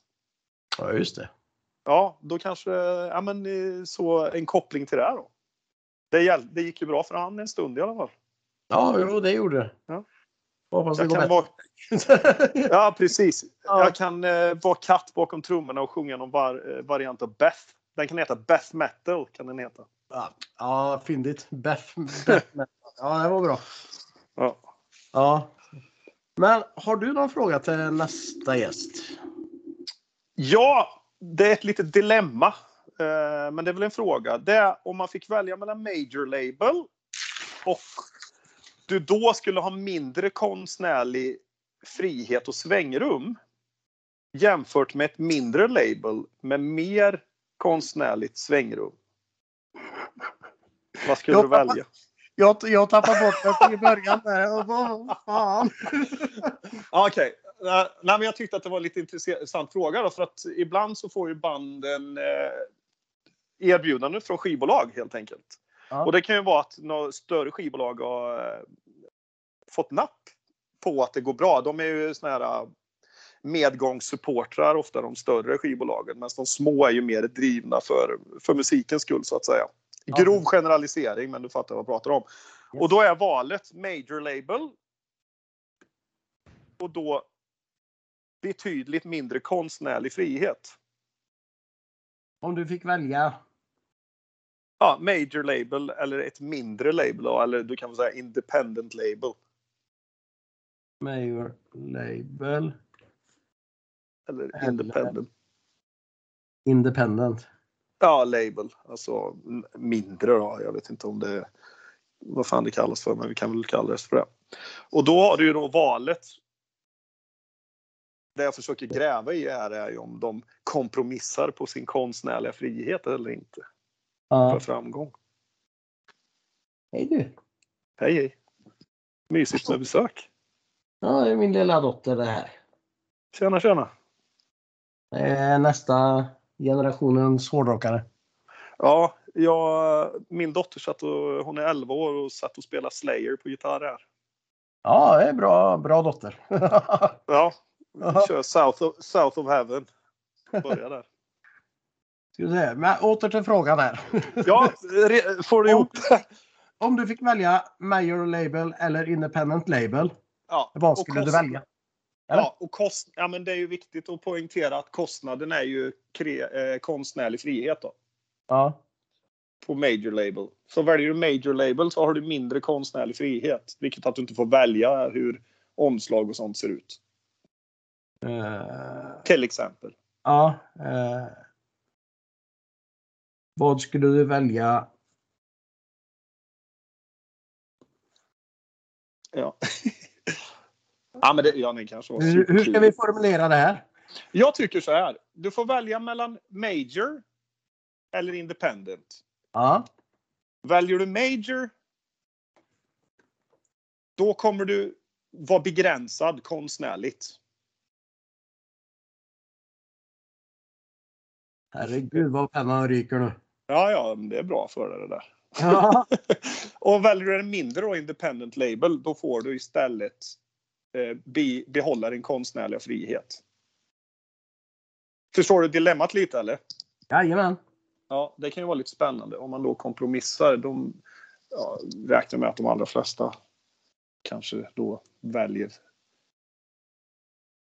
Ja, just det. Ja, då kanske, ja men eh, så en koppling till det här då. Det, det gick ju bra för han en stund i alla fall. Ja, jo, det gjorde det. Ja. Hoppas det Jag går kan vara, (laughs) ja, precis. Ja. Jag kan eh, vara katt bakom trummorna och sjunga någon var, eh, variant av Beth. Den kan heta Beth Metal. Kan den heta. Ja, ja fyndigt. Beff. Beff. Ja, det var bra. Ja. Ja. Men har du någon fråga till nästa gäst? ja, det är ett litet dilemma. Eh, men det är väl en fråga. Det är om man fick välja mellan Major Label och du då skulle ha mindre konstnärlig frihet och svängrum jämfört med ett mindre label med mer konstnärligt svängrum. Vad skulle Jag du tappar- välja? Jag, jag tappade bort det i början där. Vad fan? (laughs) Okej. Nej, nej, men jag tyckte att det var en lite intressant fråga då, för att ibland så får ju banden eh, erbjudanden från skivbolag helt enkelt. Ja. Och det kan ju vara att något större skivbolag har eh, fått napp på att det går bra. De är ju såna här eh, medgångssupportrar, ofta de större skivbolagen, medan de små är ju mer drivna för, för musikens skull så att säga. Grov generalisering, men du fattar vad jag pratar om. Och då är valet major label. Och då betydligt mindre konstnärlig frihet. Om du fick välja. Ja, major label eller ett mindre label då, eller du kan säga independent label. Major Label Eller independent. Independent. Ja, label. Alltså mindre då. Jag vet inte om det vad fan det kallas för, men vi kan väl kalla det för det. Och då har du ju då valet. Det jag försöker gräva i här är ju om de kompromissar på sin konstnärliga frihet eller inte för Ja. framgång. Hej du. Hej hej! Mysigt med besök. Ja, det är min lilla dotter det här. Tjena tjena! Nästa generationens hårdrockare. Ja, jag, min dotter satt och, hon är 11 år och satt och spelade Slayer på gitarr här. Ja, det är bra, bra dotter. (laughs) Ja, Jaha. kör South of, South of Heaven. Börja där. Men åter till frågan här. (laughs) Ja, får du ihop? Om du fick välja Major Label eller Independent Label, Ja, vad skulle du välja? Eller? Ja, och kost, ja, men det är ju viktigt att poängtera att kostnaden är ju kre, eh, konstnärlig frihet då, Ja. på major label. Så väljer du major label så har du mindre konstnärlig frihet, vilket att du inte får välja hur omslag och sånt ser ut. Eh, Till exempel. ja. eh, Vad skulle du välja? Ja. (laughs) ja, men det, ja, det kanske var Hur, hur ska vi formulera det här? Jag tycker så här. Du får välja mellan Major eller Independent. Ja. Väljer du Major. Då kommer du vara begränsad konstnärligt. Herregud vad pennan ryker nu. Ja, ja, det är bra för det där. Ja. (laughs) Och väljer du en mindre då, independent label, då får du istället eh, be, behålla din konstnärliga frihet. Förstår du dilemmat lite eller? Jajamän. Ja, det kan ju vara lite spännande om man då kompromissar. De ja, räknar med att de allra flesta kanske då väljer.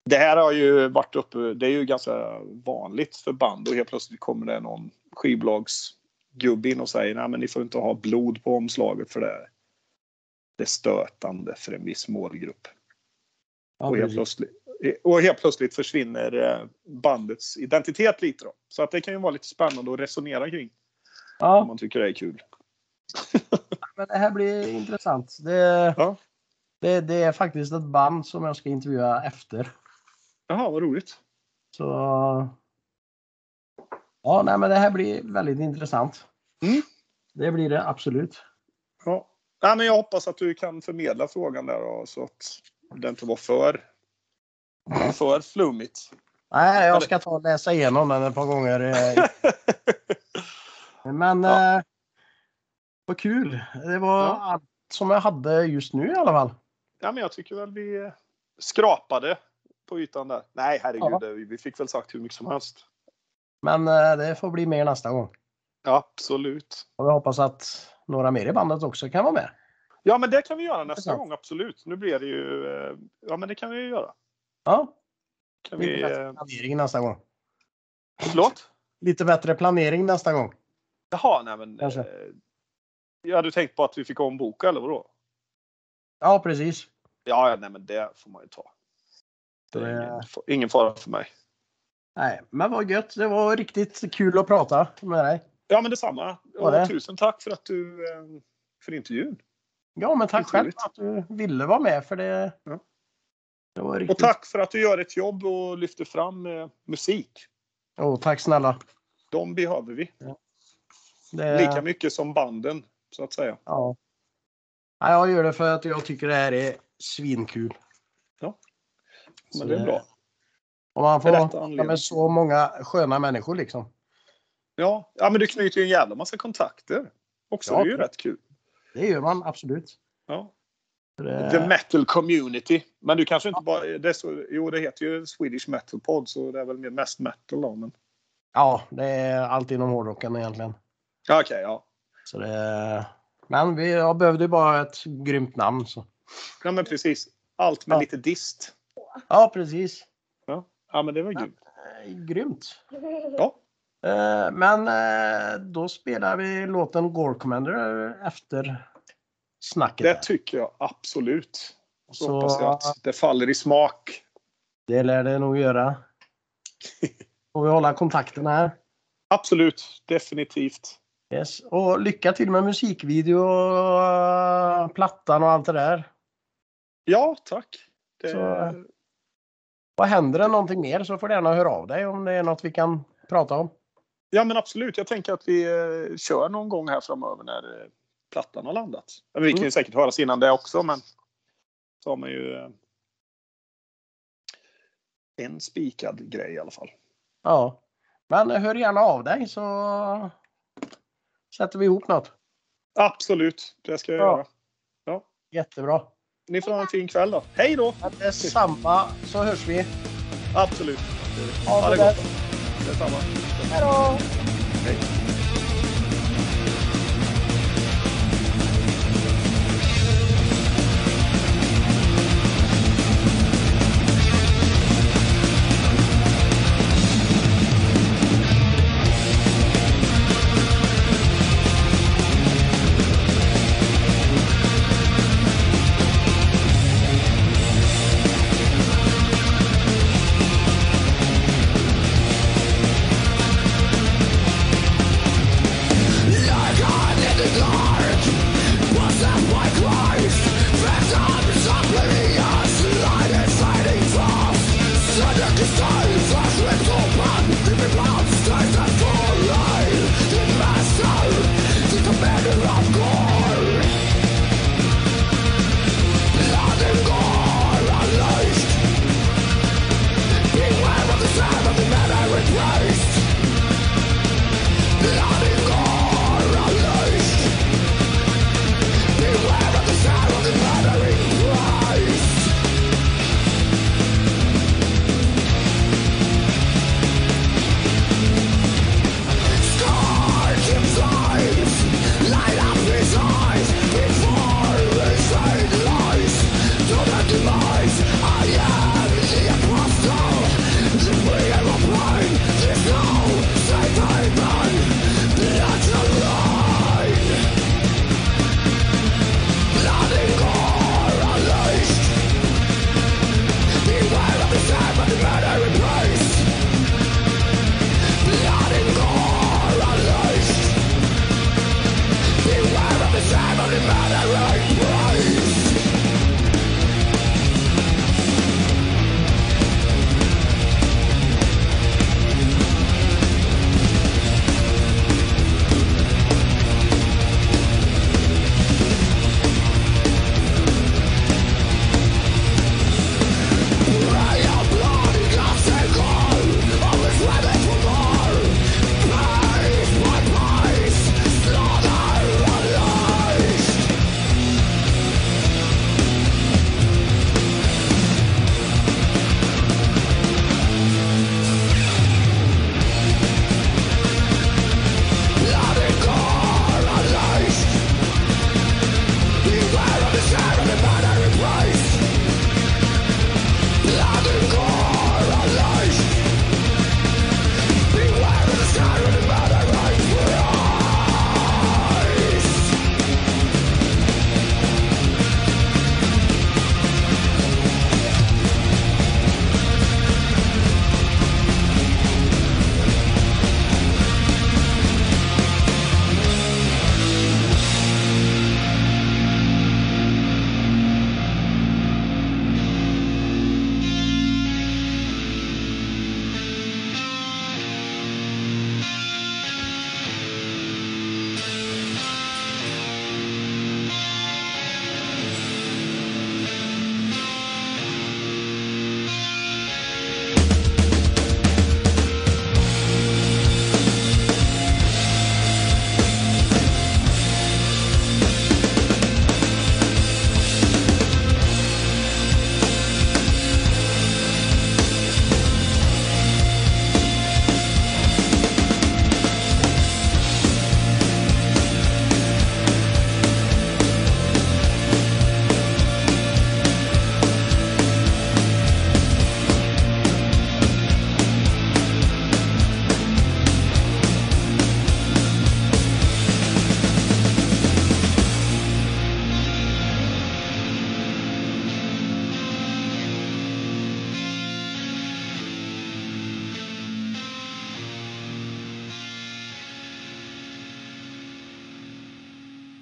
Det här har ju varit uppe. Det är ju ganska vanligt för band och helt plötsligt kommer det någon skivbolagsgubbe in och säger nej, men ni får inte ha blod på omslaget för det. är- Det är stötande för en viss målgrupp. Ja, och, helt plötsligt, och helt plötsligt försvinner eh, bandets identitet lite då. Så att det kan ju vara lite spännande att resonera kring. Om ja, man tycker det är kul. (laughs) men det här blir intressant. Det, Ja. det, det är faktiskt ett band som jag ska intervjua efter. Jaha, vad roligt. Så Ja, nej, men det här blir väldigt intressant. Mm. Det blir det absolut. Ja. Nej, men jag hoppas att du kan förmedla frågan där då, så att det inte var för, för flummigt. Nej, jag ska ta och läsa igenom den ett par gånger. eh, (laughs) Men Ja. eh, vad kul. Det var Ja. allt som jag hade just nu i alla fall. Ja, men jag tycker väl vi eh, skrapade på ytan där. Nej, herregud, Ja. det- vi fick väl sagt hur mycket som helst. Men eh, det får bli mer nästa gång. Absolut. Och jag hoppas att några mer i bandet också kan vara med. Ja, men det kan vi göra nästa gång, absolut. Nu blir det ju... eh, Ja, men det kan vi ju göra. Ja, Kan lite vi... bättre eh, planering nästa gång. Förlåt? Lite bättre planering nästa gång. Jaha, nej men... Kanske. Jag hade tänkt på att vi fick omboka, eller vadå? Ja, precis. Ja, nej men det får man ju ta. Det är ingen fara för mig. Nej, men vad gött. Det var riktigt kul att prata med dig. Ja, men detsamma. Var det? Och tusen tack för att du... eh, För intervjun. Ja, men tack själv att du ville vara med för det. Ja. Det var Och riktigt. tack för att du gör ett jobb och lyfter fram eh, musik. Oh, tack snälla. De behöver vi. Det, Lika mycket som banden, så att säga. Ja. ja. Jag gör det för att jag tycker det här är svinkul. Så Men det är bra. Och man får med så många sköna människor liksom. Ja, ja men du knyter ju en jävla massa kontakter. Också, Ja. det är ju rätt kul. Det gör man absolut. Ja. Det, The metal community. Men du kanske inte bara... Det så, jo, det heter ju Swedish Metal Pod, så det är väl mer mest metal då. Men... ja, det är allt inom hårdrocken egentligen. Ja, Okej, ja. Så det, men vi jag behövde ju bara ett grymt namn. Så. Ja, men precis. Allt med Ja. lite dist. Ja, precis. Ja, men det var Ja. grymt. Eh, Grymt. (laughs) Ja. Eh, Men eh, då spelar vi låten Gore Commander efter snacket. Det där. tycker jag absolut. Så, Så- hoppas jag att det faller i smak. Det lär det nog göra. (laughs) Får vi hålla kontakten här. Absolut, definitivt. Yes. Och lycka till med musikvideo och plattan och allt det där. Ja, tack. Det, Så- Och händer det någonting mer så får du gärna höra av dig om det är något vi kan prata om. Ja, men absolut. Jag tänker att vi eh, kör någon gång här framöver när eh, plattan har landat. Men vi kan ju Mm. säkert höras innan det också, men så har man ju eh, en spikad grej i alla fall. Ja. Men hör gärna av dig så sätter vi ihop något. Absolut, det ska jag Ja. göra. Jättebra. Ni får ha en fin kväll då. Hej då! Detsamma så hörs vi. Absolut. Ha det gott. gott. Detsamma. Hej då! Hej.